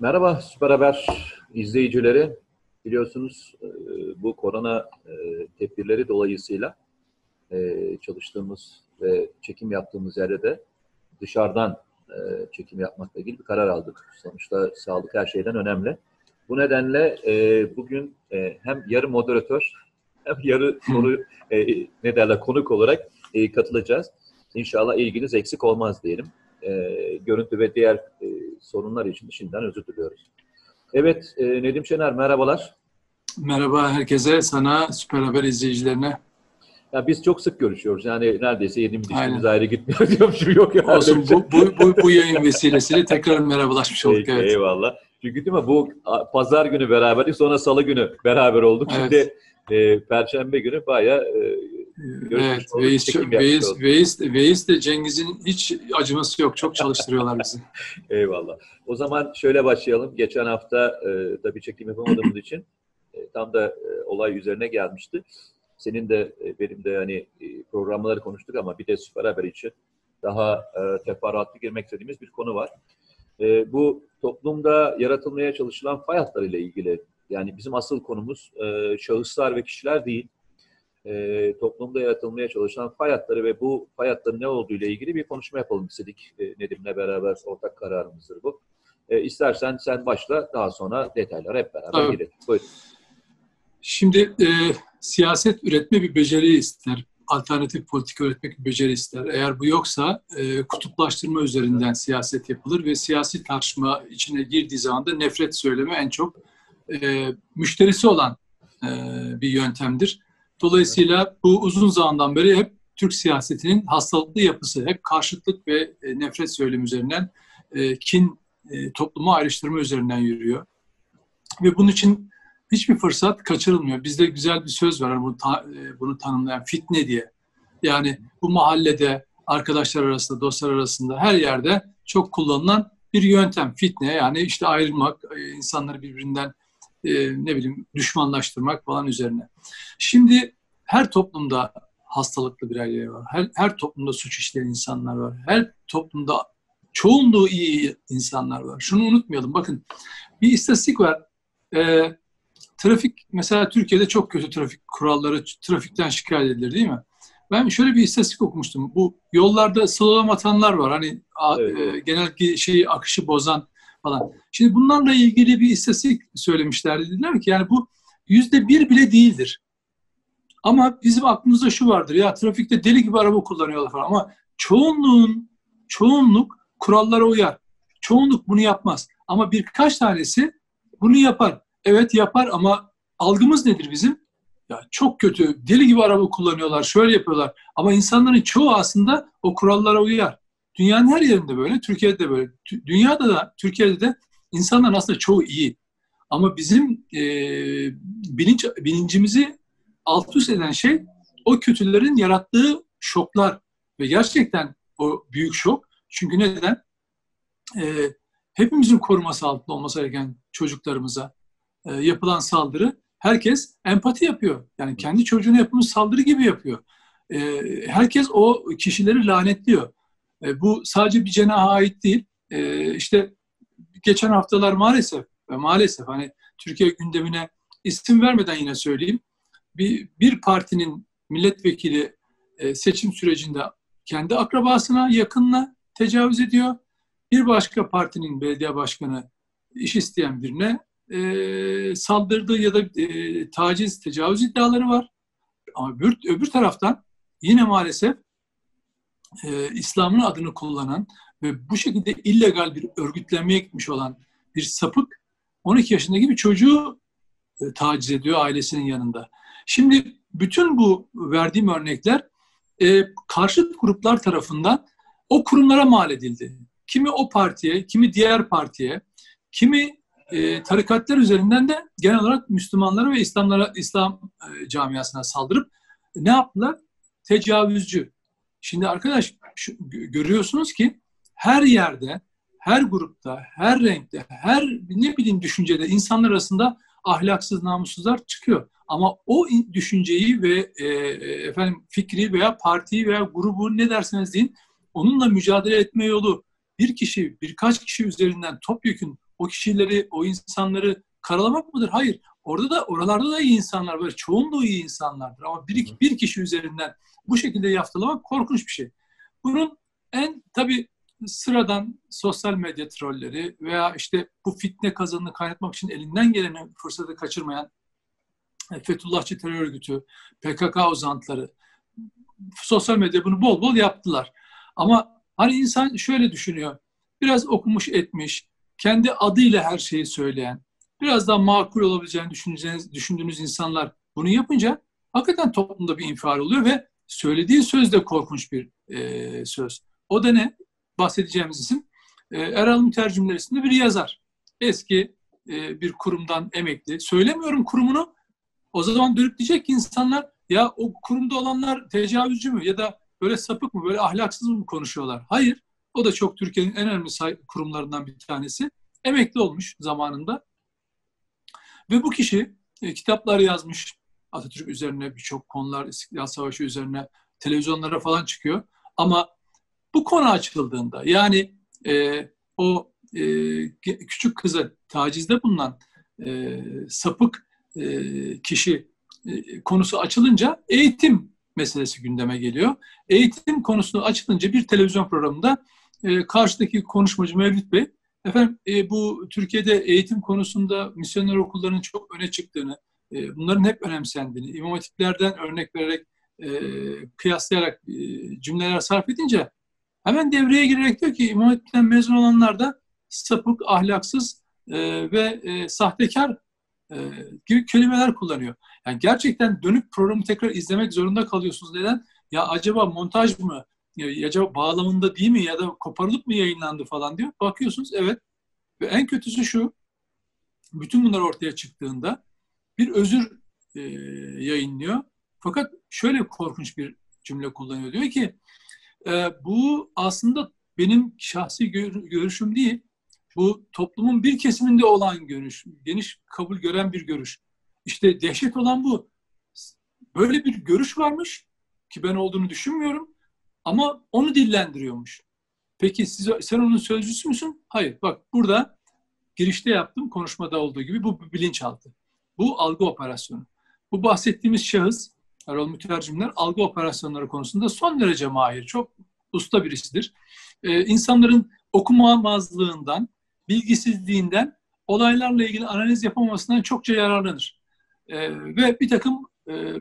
Merhaba Süper Haber izleyicileri. Biliyorsunuz e, bu korona e, tedbirleri dolayısıyla e, çalıştığımız ve çekim yaptığımız yerde de dışarıdan çekim yapmakla ilgili bir karar aldık. Sonuçta sağlık her şeyden önemli. Bu nedenle bugün hem yarı moderatör hem yarı soru ne derler konuk olarak katılacağız. İnşallah ilginiz eksik olmaz diyelim. Görüntü ve diğer sorunlar için şimdiden özür diliyoruz. Evet, e, Nedim Şener merhabalar. Merhaba herkese, sana, Süper Haber izleyicilerine. Ya biz çok sık görüşüyoruz. Yani neredeyse yediğimiz içtiğimiz ayrı gitmiyor diyormuşum. Yok yani. Olsun, bu, bu, bu, bu yayın vesilesiyle tekrar merhabalaşmış olduk. Peki, evet. Eyvallah. Çünkü değil mi bu pazar günü beraberdik, sonra salı günü beraber olduk. Evet. Şimdi e, perşembe günü bayağı e, Evet, Veys, Veys, Veys, Veys de Cengiz'in hiç acıması yok. Çok çalıştırıyorlar bizi. Eyvallah. O zaman şöyle başlayalım. Geçen hafta e, tabii çekim yapamadığımız için e, tam da e, olay üzerine gelmişti. Senin de e, benim de hani e, programları konuştuk ama bir de süper haber için daha e, teferruatlı girmek istediğimiz bir konu var. E, bu toplumda yaratılmaya çalışılan fay hatları ile ilgili yani bizim asıl konumuz e, şahıslar ve kişiler değil e, toplumda yaratılmaya çalışan fay hatları ve bu fay hatları ne olduğu ile ilgili bir konuşma yapalım istedik e, Nedim'le beraber ortak kararımızdır bu. E, istersen sen başla daha sonra detaylara hep beraber evet. girelim. Buyurun. Şimdi e, siyaset üretme bir beceri ister. Alternatif politika üretmek bir beceri ister. Eğer bu yoksa e, kutuplaştırma üzerinden siyaset yapılır ve siyasi tartışma içine girdiği zaman da nefret söyleme en çok e, müşterisi olan e, bir yöntemdir. Dolayısıyla bu uzun zamandan beri hep Türk siyasetinin hastalıklı yapısı, hep karşıtlık ve e, nefret söylemi üzerinden, e, kin e, toplumu ayrıştırma üzerinden yürüyor. Ve bunun için hiçbir fırsat kaçırılmıyor. Bizde güzel bir söz var bunu, ta, bunu tanımlayan fitne diye. Yani bu mahallede, arkadaşlar arasında, dostlar arasında her yerde çok kullanılan bir yöntem fitne. Yani işte ayrılmak, insanları birbirinden ne bileyim düşmanlaştırmak falan üzerine. Şimdi her toplumda hastalıklı bireyler var. Her, her toplumda suç işleyen insanlar var. Her toplumda çoğunluğu iyi insanlar var. Şunu unutmayalım. Bakın bir istatistik var. E, trafik mesela Türkiye'de çok kötü trafik kuralları, trafikten şikayet edilir değil mi? Ben şöyle bir istatistik okumuştum. Bu yollarda slalom atanlar var. Hani evet. e, genel şeyi akışı bozan falan. Şimdi bunlarla ilgili bir istatistik söylemişler. Dediler ki yani bu yüzde bir bile değildir. Ama bizim aklımızda şu vardır ya trafikte deli gibi araba kullanıyorlar falan ama çoğunluğun çoğunluk kurallara uyar. Çoğunluk bunu yapmaz. Ama birkaç tanesi bunu yapar. Evet yapar ama algımız nedir bizim? Ya çok kötü, deli gibi araba kullanıyorlar, şöyle yapıyorlar. Ama insanların çoğu aslında o kurallara uyar. Dünyanın her yerinde böyle, Türkiye'de de böyle. Dünyada da, Türkiye'de de insanların aslında çoğu iyi. Ama bizim e, bilinç bilincimizi alt üst eden şey o kötülerin yarattığı şoklar ve gerçekten o büyük şok. Çünkü neden? E, hepimizin koruması altında olması gereken çocuklarımıza e, yapılan saldırı herkes empati yapıyor. Yani kendi çocuğuna yapılmış saldırı gibi yapıyor. E, herkes o kişileri lanetliyor. E, bu sadece bir cenaha ait değil. E, işte geçen haftalar maalesef ve maalesef hani Türkiye gündemine isim vermeden yine söyleyeyim. Bir, bir partinin milletvekili e, seçim sürecinde kendi akrabasına, yakınına tecavüz ediyor. Bir başka partinin belediye başkanı iş isteyen birine e, saldırdı ya da e, taciz, tecavüz iddiaları var. Ama öbür, öbür taraftan yine maalesef e, İslam'ın adını kullanan ve bu şekilde illegal bir örgütlenmeye gitmiş olan bir sapık 12 yaşındaki bir çocuğu e, taciz ediyor ailesinin yanında. Şimdi bütün bu verdiğim örnekler e, karşıt gruplar tarafından o kurumlara mal edildi. Kimi o partiye, kimi diğer partiye, kimi e, tarikatlar üzerinden de genel olarak Müslümanlara ve İslamlara, İslam e, camiasına saldırıp ne yaptılar? Tecavüzcü. Şimdi arkadaş şu, görüyorsunuz ki her yerde, her grupta, her renkte, her ne bileyim düşüncede insanlar arasında ahlaksız, namussuzlar çıkıyor. Ama o düşünceyi ve e, efendim fikri veya partiyi veya grubu ne derseniz deyin onunla mücadele etme yolu bir kişi, birkaç kişi üzerinden topyekun o kişileri, o insanları karalamak mıdır? Hayır. Orada da oralarda da iyi insanlar var. Çoğunluğu iyi insanlardır. Ama bir, bir kişi üzerinden bu şekilde yaftalamak korkunç bir şey. Bunun en tabii sıradan sosyal medya trolleri veya işte bu fitne kazanını kaynatmak için elinden geleni fırsatı kaçırmayan e, Fethullahçı terör örgütü, PKK uzantıları sosyal medya bunu bol bol yaptılar. Ama hani insan şöyle düşünüyor. Biraz okumuş etmiş, kendi adıyla her şeyi söyleyen, biraz daha makul olabileceğini düşündüğünüz, düşündüğünüz insanlar bunu yapınca hakikaten toplumda bir infial oluyor ve söylediği söz de korkunç bir e, söz. O da ne? Bahsedeceğimiz isim e, Erol Mütercimler isimli bir yazar. Eski e, bir kurumdan emekli. Söylemiyorum kurumunu. O zaman dönüp diyecek ki insanlar ya o kurumda olanlar tecavüzcü mü ya da böyle sapık mı, böyle ahlaksız mı konuşuyorlar? Hayır. O da çok Türkiye'nin en önemli kurumlarından bir tanesi. Emekli olmuş zamanında. Ve bu kişi e, kitaplar yazmış. Atatürk üzerine birçok konular, İstiklal Savaşı üzerine televizyonlara falan çıkıyor. Ama bu konu açıldığında yani e, o e, küçük kıza tacizde bulunan e, sapık e, kişi e, konusu açılınca eğitim meselesi gündeme geliyor. Eğitim konusunu açılınca bir televizyon programında e, karşıdaki konuşmacı Mevlüt Bey efendim e, bu Türkiye'de eğitim konusunda misyoner okullarının çok öne çıktığını, e, bunların hep önemsendiğini, imam hatiplerden örnek vererek e, kıyaslayarak e, cümleler sarf edince hemen devreye girerek diyor ki imam hatipten mezun olanlar da sapık, ahlaksız e, ve e, sahtekar e, gibi kelimeler kullanıyor. Yani gerçekten dönüp programı tekrar izlemek zorunda kalıyorsunuz. Neden? Ya acaba montaj mı? Ya acaba bağlamında değil mi ya da koparılıp mı yayınlandı falan diyor. Bakıyorsunuz evet. Ve en kötüsü şu. Bütün bunlar ortaya çıktığında bir özür e, yayınlıyor. Fakat şöyle korkunç bir cümle kullanıyor. Diyor ki e, bu aslında benim şahsi gör, görüşüm değil. Bu toplumun bir kesiminde olan görüş, geniş kabul gören bir görüş. İşte dehşet olan bu. Böyle bir görüş varmış ki ben olduğunu düşünmüyorum ama onu dillendiriyormuş. Peki siz, sen onun sözcüsü müsün? Hayır. Bak burada girişte yaptım konuşmada olduğu gibi bu bilinçaltı. Bu algı operasyonu. Bu bahsettiğimiz şahıs Erol Mütercimler algı operasyonları konusunda son derece mahir. Çok usta birisidir. Ee, insanların okumamazlığından, bilgisizliğinden, olaylarla ilgili analiz yapamamasından çokça yararlanır. Ee, ve bir takım e,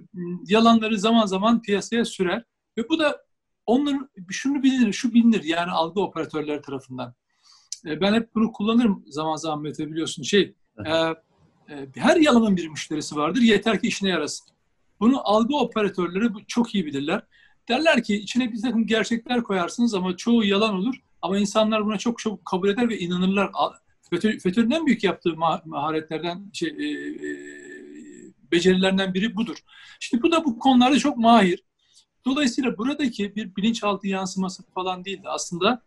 yalanları zaman zaman piyasaya sürer. Ve bu da onların şunu bilinir, şu bilinir yani algı operatörleri tarafından. E, ben hep bunu kullanırım zaman zaman Mete biliyorsun. Şey, e, e, her yalanın bir müşterisi vardır. Yeter ki işine yarasın. Bunu algı operatörleri çok iyi bilirler. Derler ki içine bir takım gerçekler koyarsınız ama çoğu yalan olur. Ama insanlar buna çok çok kabul eder ve inanırlar. FETÖ'nün en büyük yaptığı maharetlerden, şey, e, e, becerilerinden biri budur. Şimdi bu da bu konularda çok mahir. Dolayısıyla buradaki bir bilinçaltı yansıması falan değil de aslında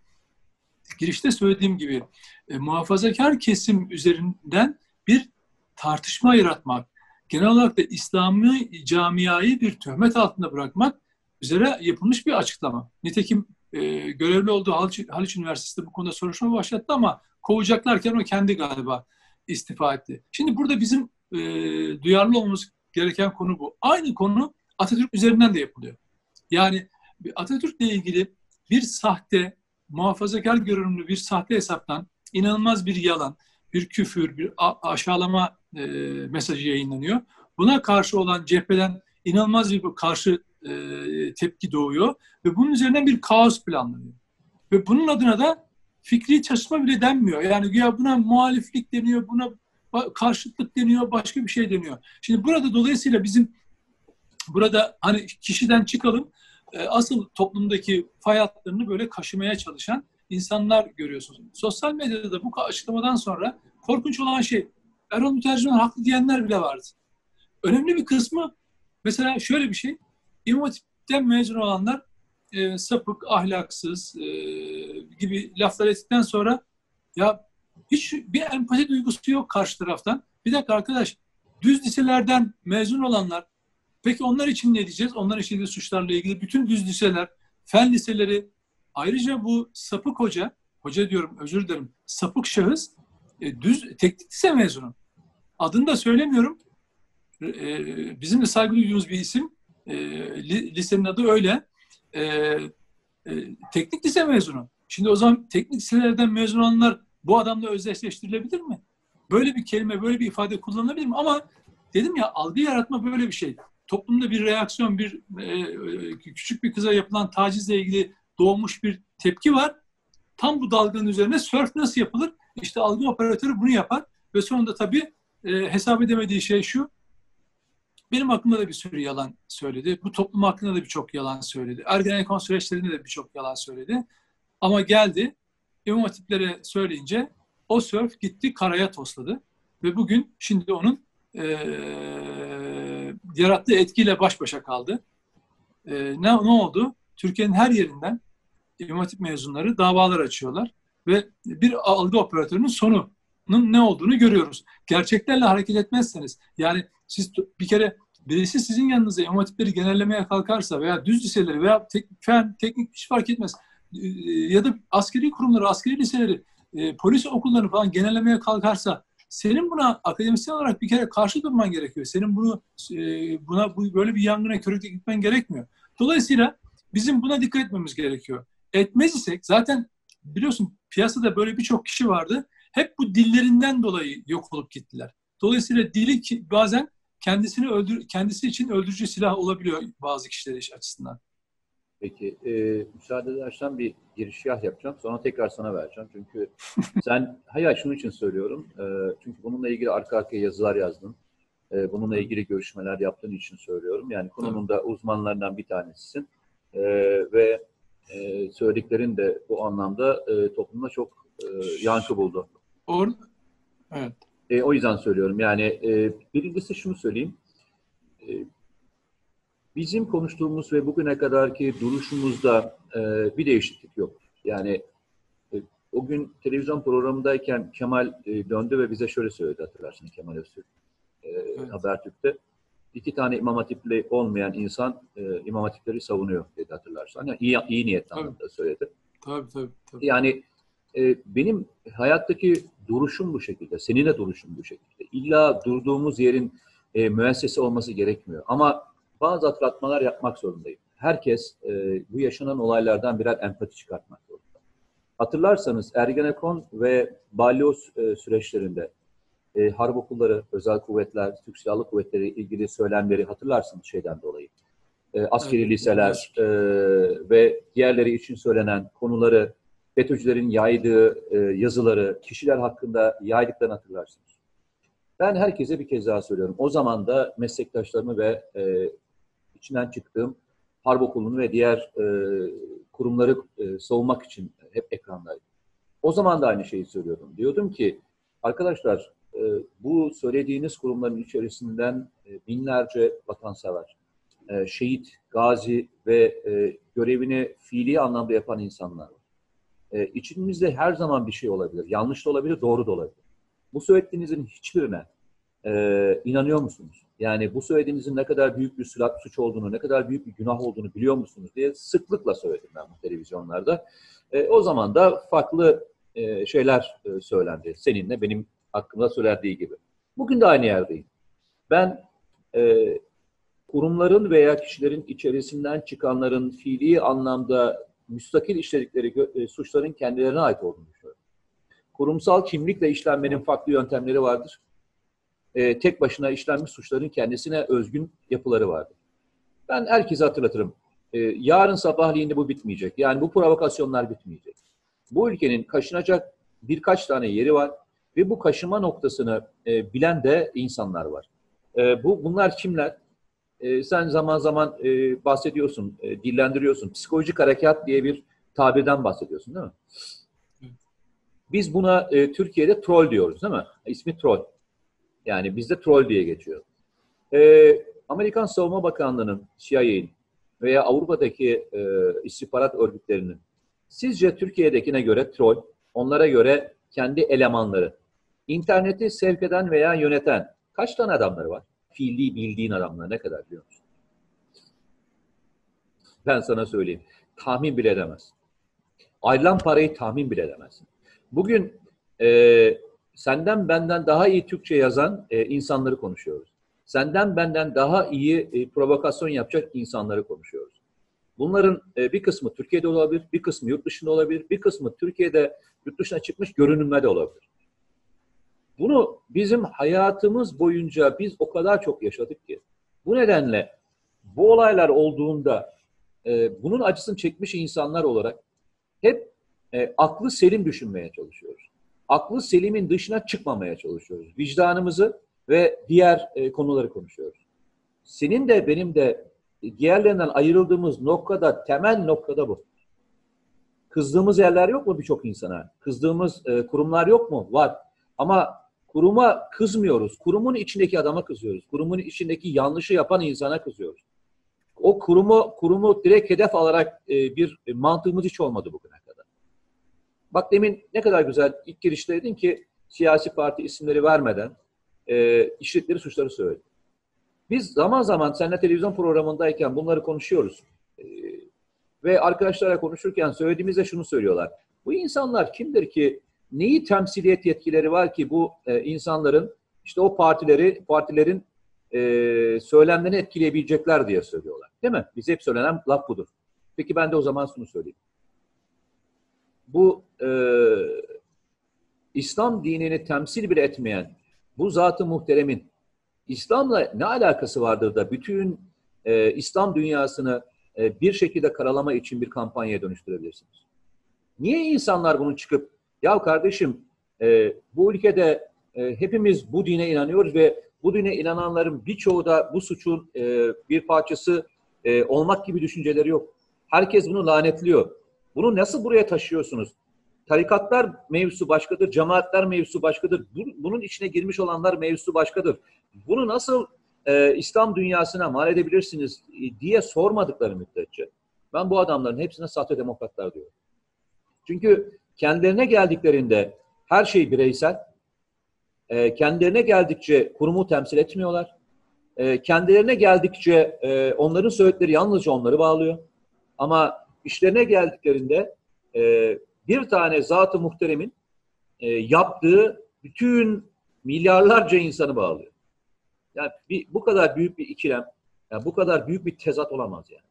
girişte söylediğim gibi e, muhafazakar kesim üzerinden bir tartışma yaratmak, genel olarak da İslami camiayı bir töhmet altında bırakmak üzere yapılmış bir açıklama. Nitekim e, görevli olduğu Haliç, Haliç Üniversitesi'nde bu konuda soruşturma başlattı ama kovacaklarken o kendi galiba istifa etti. Şimdi burada bizim e, duyarlı olmamız gereken konu bu. Aynı konu Atatürk üzerinden de yapılıyor. Yani Atatürk'le ilgili bir sahte, muhafazakar görünümlü bir sahte hesaptan inanılmaz bir yalan, bir küfür, bir aşağılama e, mesajı yayınlanıyor. Buna karşı olan cepheden inanılmaz bir karşı e, tepki doğuyor ve bunun üzerinden bir kaos planlanıyor. Ve bunun adına da fikri çalışma bile denmiyor. Yani ya buna muhaliflik deniyor, buna karşıtlık deniyor, başka bir şey deniyor. Şimdi burada dolayısıyla bizim burada hani kişiden çıkalım, e, asıl toplumdaki fay hatlarını böyle kaşımaya çalışan insanlar görüyorsunuz. Sosyal medyada da bu açıklamadan sonra korkunç olan şey Erol Mütercimler haklı diyenler bile vardı. Önemli bir kısmı mesela şöyle bir şey İmam mezun olanlar e, sapık, ahlaksız e, gibi laflar ettikten sonra ya hiç bir empati duygusu yok karşı taraftan. Bir dakika arkadaş düz liselerden mezun olanlar peki onlar için ne diyeceğiz? Onlar de suçlarla ilgili bütün düz liseler, fen liseleri ayrıca bu sapık hoca, hoca diyorum özür dilerim, sapık şahıs e, düz teknik lise mezunu. Adını da söylemiyorum. E, bizim de saygı duyduğumuz bir isim. E, lisenin adı öyle. E, e, teknik lise mezunu. Şimdi o zaman teknik liselerden mezun olanlar bu adamla özdeşleştirilebilir mi? Böyle bir kelime, böyle bir ifade kullanılabilir mi? Ama dedim ya algı yaratma böyle bir şey. Toplumda bir reaksiyon, bir e, küçük bir kıza yapılan tacizle ilgili doğmuş bir tepki var. Tam bu dalganın üzerine surf nasıl yapılır? İşte algı operatörü bunu yapar ve sonunda tabii e, hesap edemediği şey şu. Benim aklımda da bir sürü yalan söyledi. Bu toplum hakkında da birçok yalan söyledi. Ergenekon süreçlerinde de birçok yalan söyledi. Ama geldi İmam Hatiplere söyleyince o sörf gitti karaya tosladı. Ve bugün şimdi onun e, yarattığı etkiyle baş başa kaldı. E, ne, ne oldu? Türkiye'nin her yerinden İmam Hatip mezunları davalar açıyorlar ve bir algı operatörünün sonunun ne olduğunu görüyoruz. Gerçeklerle hareket etmezseniz, yani siz bir kere birisi sizin yanınıza İmam Hatipleri genellemeye kalkarsa veya düz liseleri veya tek, fen, teknik hiç fark etmez e, ya da askeri kurumları, askeri liseleri, e, polis okullarını falan genellemeye kalkarsa senin buna akademisyen olarak bir kere karşı durman gerekiyor. Senin bunu e, buna bu, böyle bir yangına körükle gitmen gerekmiyor. Dolayısıyla bizim buna dikkat etmemiz gerekiyor. Etmez isek zaten biliyorsun piyasada böyle birçok kişi vardı. Hep bu dillerinden dolayı yok olup gittiler. Dolayısıyla dili bazen kendisini öldür kendisi için öldürücü silah olabiliyor bazı kişiler açısından. Peki. E, müsaade edersen bir girişgah yapacağım. Sonra tekrar sana vereceğim. Çünkü sen, hayır şunun için söylüyorum. E, çünkü bununla ilgili arka arkaya yazılar yazdın. E, bununla ilgili görüşmeler yaptığın için söylüyorum. Yani konunun da uzmanlarından bir tanesisin. E, ve e, söylediklerin de bu anlamda e, toplumda çok e, yankı buldu. Doğru. Evet. E, o yüzden söylüyorum. Yani e, birincisi şunu söyleyeyim. E, bizim konuştuğumuz ve bugüne kadarki duruşumuzda e, bir değişiklik yok. Yani e, o gün televizyon programındayken Kemal e, döndü ve bize şöyle söyledi hatırlarsın Kemal Öztürk e, evet. Habertürk'te. İki tane İmam Hatipli olmayan insan e, İmam Hatipleri savunuyor dedi hatırlarsan. Yani iyi, iyi niyetle anlamda söyledi. Tabii tabii. tabii. Yani e, benim hayattaki duruşum bu şekilde, seninle duruşum bu şekilde. İlla durduğumuz yerin e, müessese olması gerekmiyor. Ama bazı hatırlatmalar yapmak zorundayım. Herkes e, bu yaşanan olaylardan birer empati çıkartmak zorunda. Hatırlarsanız Ergenekon ve balyoz e, süreçlerinde e, harp okulları, özel kuvvetler, Türk Silahlı Kuvvetleri ilgili söylemleri hatırlarsınız şeyden dolayı. E, askeri evet, liseler e, ve diğerleri için söylenen konuları, FETÖ'cülerin yaydığı e, yazıları, kişiler hakkında yaydıklarını hatırlarsınız. Ben herkese bir kez daha söylüyorum. O zaman da meslektaşlarımı ve e, içinden çıktığım harp okulunu ve diğer e, kurumları e, savunmak için hep ekrandaydım. O zaman da aynı şeyi söylüyordum. Diyordum ki arkadaşlar e, bu söylediğiniz kurumların içerisinden e, binlerce vatansever, e, şehit, gazi ve e, görevini fiili anlamda yapan insanlar var. E, içimizde her zaman bir şey olabilir. Yanlış da olabilir, doğru da olabilir. Bu söylediğinizin hiçbirine e, inanıyor musunuz? Yani bu söylediğinizin ne kadar büyük bir suç olduğunu, ne kadar büyük bir günah olduğunu biliyor musunuz diye sıklıkla söyledim ben bu televizyonlarda. E, o zaman da farklı e, şeyler e, söylendi. Seninle benim hakkımda söylendiği gibi. Bugün de aynı yerdeyim. Ben e, kurumların veya kişilerin içerisinden çıkanların fiili anlamda müstakil işledikleri e, suçların kendilerine ait olduğunu düşünüyorum. Kurumsal kimlikle işlenmenin farklı yöntemleri vardır e, tek başına işlenmiş suçların kendisine özgün yapıları vardır. Ben herkese hatırlatırım. E, yarın sabahleyin de bu bitmeyecek. Yani bu provokasyonlar bitmeyecek. Bu ülkenin kaşınacak birkaç tane yeri var ve bu kaşıma noktasını e, bilen de insanlar var. E, bu Bunlar kimler? E, sen zaman zaman e, bahsediyorsun, e, dillendiriyorsun. Psikolojik harekat diye bir tabirden bahsediyorsun değil mi? Biz buna e, Türkiye'de troll diyoruz değil mi? İsmi troll. Yani bizde troll diye geçiyor. Ee, Amerikan Savunma Bakanlığı'nın, CIA'nin veya Avrupa'daki e, istihbarat örgütlerinin sizce Türkiye'dekine göre troll, onlara göre kendi elemanları, interneti sevk eden veya yöneten kaç tane adamları var? Fiili bildiğin adamlar ne kadar biliyor musun? Ben sana söyleyeyim. Tahmin bile edemez. Ayrılan parayı tahmin bile edemezsin. Bugün e, senden benden daha iyi Türkçe yazan e, insanları konuşuyoruz. Senden benden daha iyi e, provokasyon yapacak insanları konuşuyoruz. Bunların e, bir kısmı Türkiye'de olabilir, bir kısmı yurt dışında olabilir, bir kısmı Türkiye'de yurt dışına çıkmış görünümde de olabilir. Bunu bizim hayatımız boyunca biz o kadar çok yaşadık ki. Bu nedenle bu olaylar olduğunda e, bunun acısını çekmiş insanlar olarak hep e, aklı selim düşünmeye çalışıyoruz. Aklı selimin dışına çıkmamaya çalışıyoruz. Vicdanımızı ve diğer e, konuları konuşuyoruz. Senin de benim de diğerlerinden ayrıldığımız noktada, temel noktada bu. Kızdığımız yerler yok mu birçok insana? Kızdığımız e, kurumlar yok mu? Var. Ama kuruma kızmıyoruz. Kurumun içindeki adama kızıyoruz. Kurumun içindeki yanlışı yapan insana kızıyoruz. O kurumu kurumu direkt hedef alarak e, bir mantığımız hiç olmadı bugüne. Bak demin ne kadar güzel ilk girişte dedin ki siyasi parti isimleri vermeden e, işledikleri suçları söyledi. Biz zaman zaman seninle televizyon programındayken bunları konuşuyoruz. E, ve arkadaşlara konuşurken söylediğimizde şunu söylüyorlar. Bu insanlar kimdir ki neyi temsiliyet yetkileri var ki bu e, insanların işte o partileri partilerin e, söylemlerini etkileyebilecekler diye söylüyorlar. Değil mi? Bize hep söylenen laf budur. Peki ben de o zaman şunu söyleyeyim. Bu e, İslam dinini temsil bile etmeyen bu zatı muhteremin İslam'la ne alakası vardır da bütün e, İslam dünyasını e, bir şekilde karalama için bir kampanyaya dönüştürebilirsiniz? Niye insanlar bunu çıkıp ya kardeşim e, bu ülkede e, hepimiz bu dine inanıyoruz ve bu dine inananların birçoğu da bu suçun e, bir parçası e, olmak gibi düşünceleri yok. Herkes bunu lanetliyor. Bunu nasıl buraya taşıyorsunuz? Tarikatlar mevzusu başkadır, cemaatler mevzusu başkadır. Bunun içine girmiş olanlar mevzusu başkadır. Bunu nasıl e, İslam dünyasına mal edebilirsiniz e, diye sormadıkları müddetçe ben bu adamların hepsine sahte demokratlar diyorum. Çünkü kendilerine geldiklerinde her şey bireysel, e, kendilerine geldikçe kurumu temsil etmiyorlar. E, kendilerine geldikçe e, onların söyledikleri yalnızca onları bağlıyor. Ama işlerine geldiklerinde e, bir tane zat-ı muhteremin e, yaptığı bütün milyarlarca insanı bağlıyor. Yani bir, bu kadar büyük bir ikilem, yani bu kadar büyük bir tezat olamaz yani.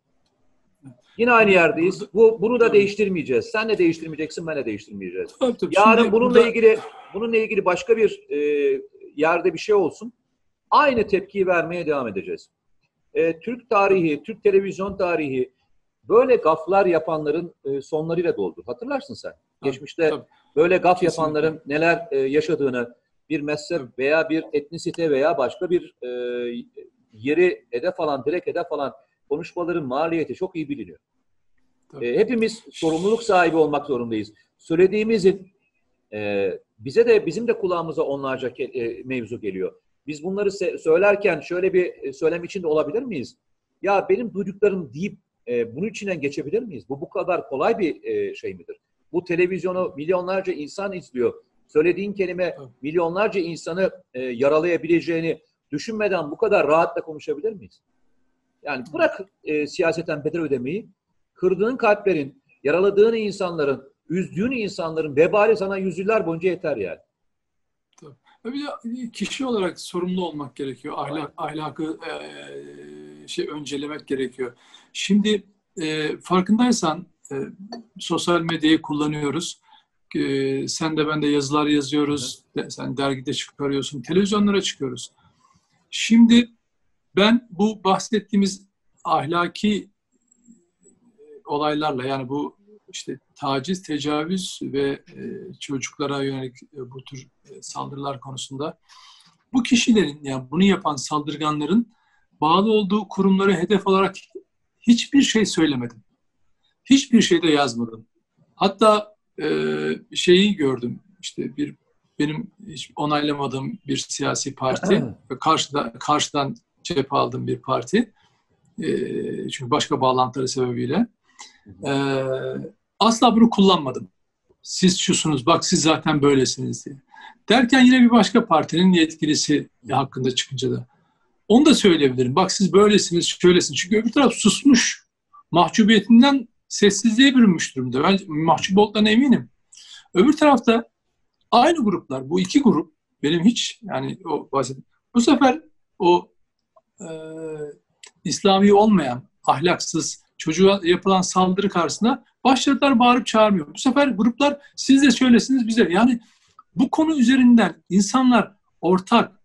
Yine aynı yerdeyiz. Bu bunu da değiştirmeyeceğiz. Sen de değiştirmeyeceksin, ben de değiştirmeyeceğiz. Tabii, tabii. Yarın Şimdi bununla burada... ilgili bununla ilgili başka bir e, yerde bir şey olsun. Aynı tepkiyi vermeye devam edeceğiz. E, Türk tarihi, Türk televizyon tarihi böyle gaflar yapanların e, sonlarıyla doldu. Hatırlarsın sen. Tabii, Geçmişte tabii. böyle gaf Kesinlikle. yapanların neler e, yaşadığını bir mezhep veya bir etnisite veya başka bir e, yeri hedef alan, direkt hedef alan konuşmaların maliyeti çok iyi biliniyor. E, hepimiz sorumluluk sahibi olmak zorundayız. Söylediğimizin e, bize de bizim de kulağımıza onlarca ke, e, mevzu geliyor. Biz bunları söylerken şöyle bir söylem içinde olabilir miyiz? Ya benim duyduklarım deyip e, bunun içinden geçebilir miyiz? Bu bu kadar kolay bir e, şey midir? Bu televizyonu milyonlarca insan izliyor. Söylediğin kelime milyonlarca insanı e, yaralayabileceğini düşünmeden bu kadar rahatla konuşabilir miyiz? Yani bırak e, siyaseten bedel ödemeyi, kırdığın kalplerin, yaraladığın insanların, üzdüğün insanların vebali sana yüzyıllar boyunca yeter yani. Tabii. Bir de kişi olarak sorumlu olmak gerekiyor. Ahlak, ahlakı e, şey öncelemek gerekiyor. Şimdi e, farkındaysan e, sosyal medyayı kullanıyoruz. E, sen de ben de yazılar yazıyoruz. Evet. Sen dergide çıkarıyorsun. Televizyonlara çıkıyoruz. Şimdi ben bu bahsettiğimiz ahlaki olaylarla yani bu işte taciz, tecavüz ve e, çocuklara yönelik e, bu tür e, saldırılar konusunda bu kişilerin yani bunu yapan saldırganların bağlı olduğu kurumları hedef alarak hiçbir şey söylemedim. Hiçbir şey de yazmadım. Hatta e, şeyi gördüm işte bir benim hiç onaylamadığım bir siyasi parti ve karşıda, karşıdan cephe aldığım bir parti. E, çünkü başka bağlantıları sebebiyle. E, asla bunu kullanmadım. Siz şusunuz, bak siz zaten böylesiniz diye. Derken yine bir başka partinin yetkilisi hakkında çıkınca da onu da söyleyebilirim. Bak siz böylesiniz, şöylesiniz. Çünkü öbür taraf susmuş. Mahcubiyetinden sessizliğe bürünmüş durumda. Ben mahcup olduklarına eminim. Öbür tarafta Aynı gruplar, bu iki grup benim hiç yani o bahsettim. Bu sefer o e, İslami olmayan, ahlaksız, çocuğa yapılan saldırı karşısında başladılar bağırıp çağırmıyor. Bu sefer gruplar siz de söylesiniz bize. Yani bu konu üzerinden insanlar ortak,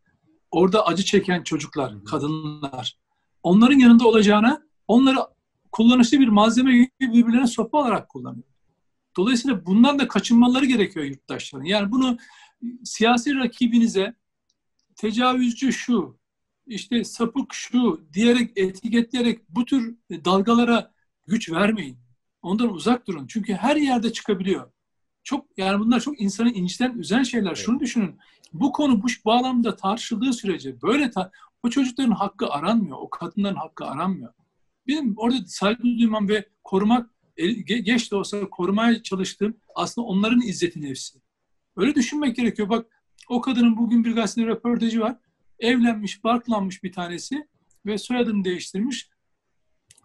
orada acı çeken çocuklar, kadınlar, onların yanında olacağına onları kullanışlı bir malzeme gibi birbirlerine sopa olarak kullanıyor. Dolayısıyla bundan da kaçınmaları gerekiyor yurttaşların. Yani bunu siyasi rakibinize tecavüzcü şu, işte sapık şu diyerek etiketleyerek bu tür dalgalara güç vermeyin. Ondan uzak durun. Çünkü her yerde çıkabiliyor. Çok yani bunlar çok insanı inciten, üzen şeyler. Evet. Şunu düşünün. Bu konu bu bağlamda tartışıldığı sürece böyle ta, o çocukların hakkı aranmıyor. O kadınların hakkı aranmıyor. Benim orada saygı duymam ve korumak geç de olsa korumaya çalıştığım aslında onların izzeti nefsi. Öyle düşünmek gerekiyor. Bak o kadının bugün bir gazetede röportajı var. Evlenmiş, barklanmış bir tanesi ve soyadını değiştirmiş.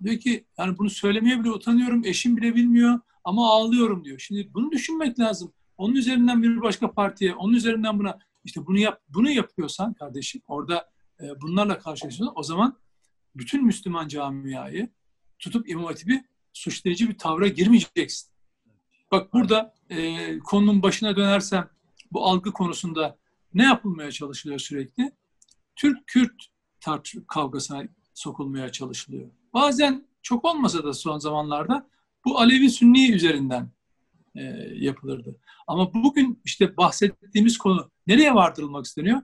Diyor ki yani bunu söylemeye bile utanıyorum, eşim bile bilmiyor ama ağlıyorum diyor. Şimdi bunu düşünmek lazım. Onun üzerinden bir başka partiye, onun üzerinden buna işte bunu yap bunu yapıyorsan kardeşim orada e, bunlarla karşılaşıyorsan o zaman bütün Müslüman camiayı tutup İmam Hatip'i suçlayıcı bir tavra girmeyeceksin. Bak burada e, konunun başına dönersem bu algı konusunda ne yapılmaya çalışılıyor sürekli? Türk-Kürt kavgasına sokulmaya çalışılıyor. Bazen çok olmasa da son zamanlarda bu Alevi-Sünni üzerinden e, yapılırdı. Ama bugün işte bahsettiğimiz konu nereye vardırılmak isteniyor?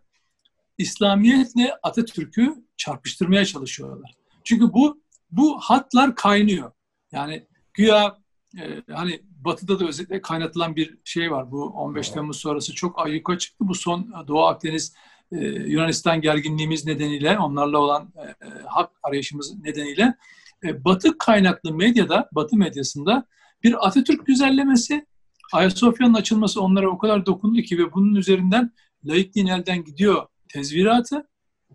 İslamiyetle Atatürk'ü çarpıştırmaya çalışıyorlar. Çünkü bu bu hatlar kaynıyor. Yani güya e, hani Batı'da da özellikle kaynatılan bir şey var. Bu 15 Temmuz sonrası çok ayyuka çıktı. Bu son Doğu Akdeniz e, Yunanistan gerginliğimiz nedeniyle, onlarla olan e, e, hak arayışımız nedeniyle e, Batı kaynaklı medyada, Batı medyasında bir Atatürk güzellemesi, Ayasofya'nın açılması onlara o kadar dokundu ki ve bunun üzerinden laikliğin elden gidiyor tezviratı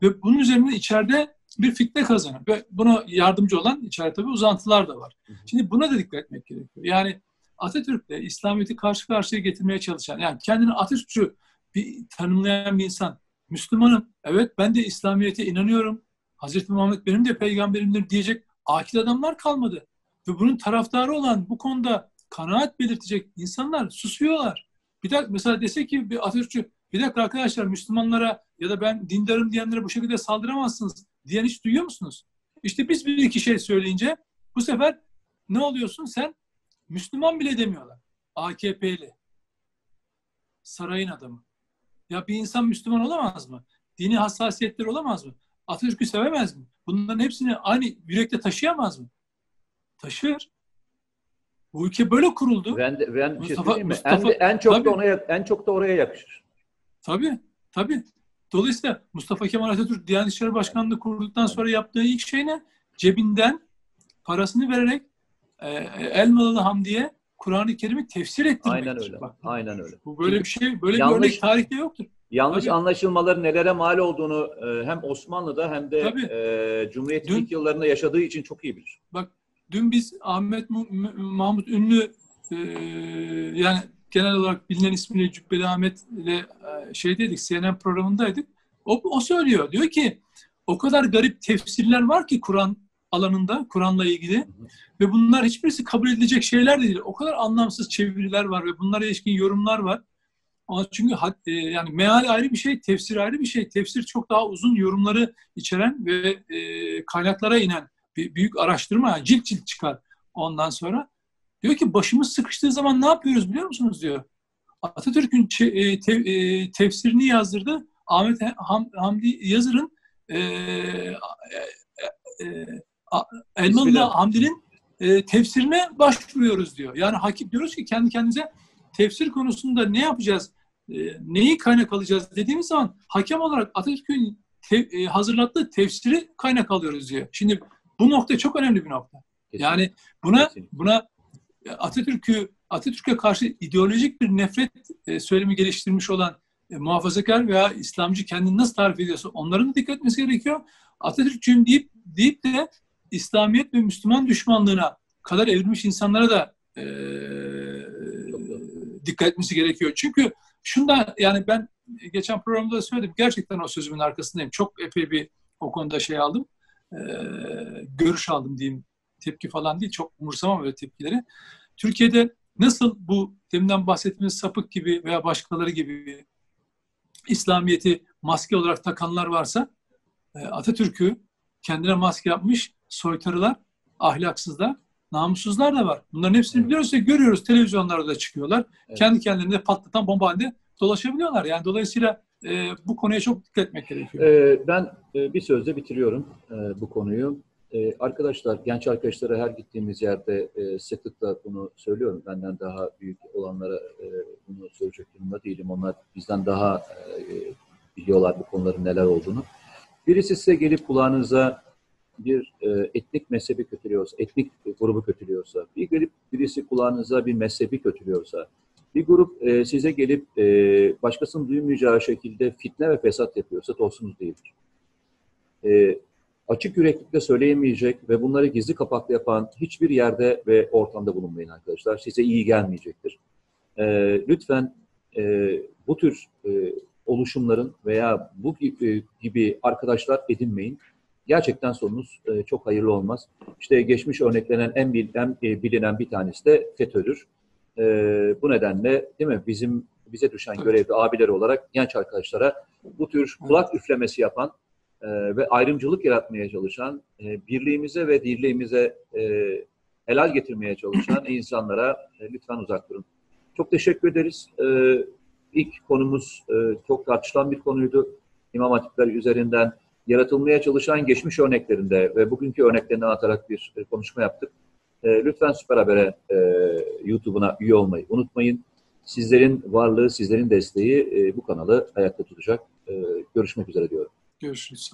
ve bunun üzerinden içeride bir fitne kazanıyor. Ve buna yardımcı olan içeride tabii uzantılar da var. Şimdi buna da dikkat etmek gerekiyor. Yani Atatürk'le İslamiyet'i karşı karşıya getirmeye çalışan, yani kendini Atatürkçü bir tanımlayan bir insan, Müslümanım, evet ben de İslamiyet'e inanıyorum, Hazreti Muhammed benim de peygamberimdir diyecek akil adamlar kalmadı. Ve bunun taraftarı olan bu konuda kanaat belirtecek insanlar susuyorlar. Bir dakika mesela dese ki bir Atatürkçü bir dakika arkadaşlar Müslümanlara ya da ben dindarım diyenlere bu şekilde saldıramazsınız diyen hiç duyuyor musunuz? İşte biz bir iki şey söyleyince bu sefer ne oluyorsun sen? Müslüman bile demiyorlar. AKP'li. Sarayın adamı. Ya bir insan Müslüman olamaz mı? Dini hassasiyetler olamaz mı? Atatürk'ü sevemez mi? Bunların hepsini aynı yürekte taşıyamaz mı? Taşır. Bu ülke böyle kuruldu. Ben de, ben Mustafa, şey mi? Mustafa, en, en çok tabii, da ona en çok da oraya yakışır. Tabii, tabii. Dolayısıyla Mustafa Kemal Atatürk Diyanet İşleri Başkanlığı kurduktan sonra yaptığı ilk şey ne? Cebinden parasını vererek e, Elmalılı Hamdi'ye Kur'an-ı Kerim'i tefsir ettirmek. Aynen öyle. Bak, Aynen öyle. Bu böyle Çünkü bir şey, böyle yanlış, bir örnek tarihte yoktur. Yanlış Tabii. anlaşılmaların nelere mal olduğunu e, hem Osmanlı'da hem de e, Cumhuriyet'in ilk yıllarında yaşadığı için çok iyi bilir. Bak dün biz Ahmet Mahmut Ünlü e, yani genel olarak bilinen ismiyle Cübbeli Ahmet ile e, şeydeydik, CNN programındaydık. O, o söylüyor. Diyor ki o kadar garip tefsirler var ki Kur'an alanında, Kur'an'la ilgili hı hı. ve bunlar hiçbirisi kabul edilecek şeyler değil. O kadar anlamsız çeviriler var ve bunlara ilişkin yorumlar var. Ama çünkü e, yani meal ayrı bir şey, tefsir ayrı bir şey. Tefsir çok daha uzun yorumları içeren ve e, kaynaklara inen bir büyük araştırma, yani cilt cilt çıkar ondan sonra. Diyor ki başımız sıkıştığı zaman ne yapıyoruz biliyor musunuz diyor. Atatürk'ün e, te, e, tefsirini yazdırdı. Ahmet Ham, Hamdi Yazır'ın e, e, e, Elmalı Hamdi'nin e, tefsirine başvuruyoruz diyor. Yani hakim diyoruz ki kendi kendimize tefsir konusunda ne yapacağız, e, neyi kaynak alacağız dediğimiz zaman hakem olarak Atatürk'ün te, e, hazırlattığı tefsiri kaynak alıyoruz diyor. Şimdi bu nokta çok önemli bir nokta. Kesinlikle. Yani buna Kesinlikle. buna Atatürk'ü Atatürk'e karşı ideolojik bir nefret e, söylemi geliştirmiş olan e, muhafazakar veya İslamcı kendini nasıl tarif ediyorsa onların da dikkat etmesi gerekiyor. Atatürkçüyüm deyip deyip de İslamiyet ve Müslüman düşmanlığına kadar evrilmiş insanlara da e, dikkat etmesi gerekiyor. Çünkü Şundan yani ben geçen programda da söyledim. Gerçekten o sözümün arkasındayım. Çok epey bir o konuda şey aldım. E, görüş aldım diyeyim. Tepki falan değil. Çok umursamam öyle tepkileri. Türkiye'de nasıl bu deminden bahsettiğimiz sapık gibi veya başkaları gibi İslamiyet'i maske olarak takanlar varsa e, Atatürk'ü kendine maske yapmış soytarılar, ahlaksızlar, namussuzlar da var. Bunların hepsini biliyoruz ve görüyoruz. Televizyonlarda da çıkıyorlar. Evet. Kendi kendilerine patlatan bomba halinde dolaşabiliyorlar. Yani dolayısıyla e, bu konuya çok dikkat etmek gerekiyor. Ee, ben e, bir sözle bitiriyorum e, bu konuyu. E, arkadaşlar, genç arkadaşlara her gittiğimiz yerde e, sıklıkla bunu söylüyorum. Benden daha büyük olanlara e, bunu söyleyecek durumda değilim. Onlar bizden daha e, biliyorlar bu konuların neler olduğunu. Birisi size gelip kulağınıza bir e, etnik mezhebi kötülüyorsa, etnik grubu kötülüyorsa, bir gelip birisi kulağınıza bir mezhebi kötülüyorsa, bir grup e, size gelip e, başkasının duymayacağı şekilde fitne ve fesat yapıyorsa dostunuz değildir. E, açık yüreklikle söyleyemeyecek ve bunları gizli kapaklı yapan hiçbir yerde ve ortamda bulunmayın arkadaşlar. Size iyi gelmeyecektir. E, lütfen e, bu tür e, oluşumların veya bu gibi, gibi arkadaşlar edinmeyin. Gerçekten sonunuz e, çok hayırlı olmaz. İşte geçmiş örneklenen en, bil, en e, bilinen bir tanesi de FETÖ'dür. E, bu nedenle değil mi bizim bize düşen görevli abileri olarak genç arkadaşlara bu tür kulak üflemesi yapan e, ve ayrımcılık yaratmaya çalışan, e, birliğimize ve dirliğimize e, helal getirmeye çalışan insanlara e, lütfen uzak durun. Çok teşekkür ederiz. E, ilk konumuz e, çok tartışılan bir konuydu. İmam hatipler üzerinden yaratılmaya çalışan geçmiş örneklerinde ve bugünkü örneklerinden atarak bir e, konuşma yaptık. E, lütfen Süper Haber'e e, YouTube'una üye olmayı unutmayın. Sizlerin varlığı, sizlerin desteği bu kanalı ayakta tutacak. Görüşmek üzere diyorum. Görüşürüz.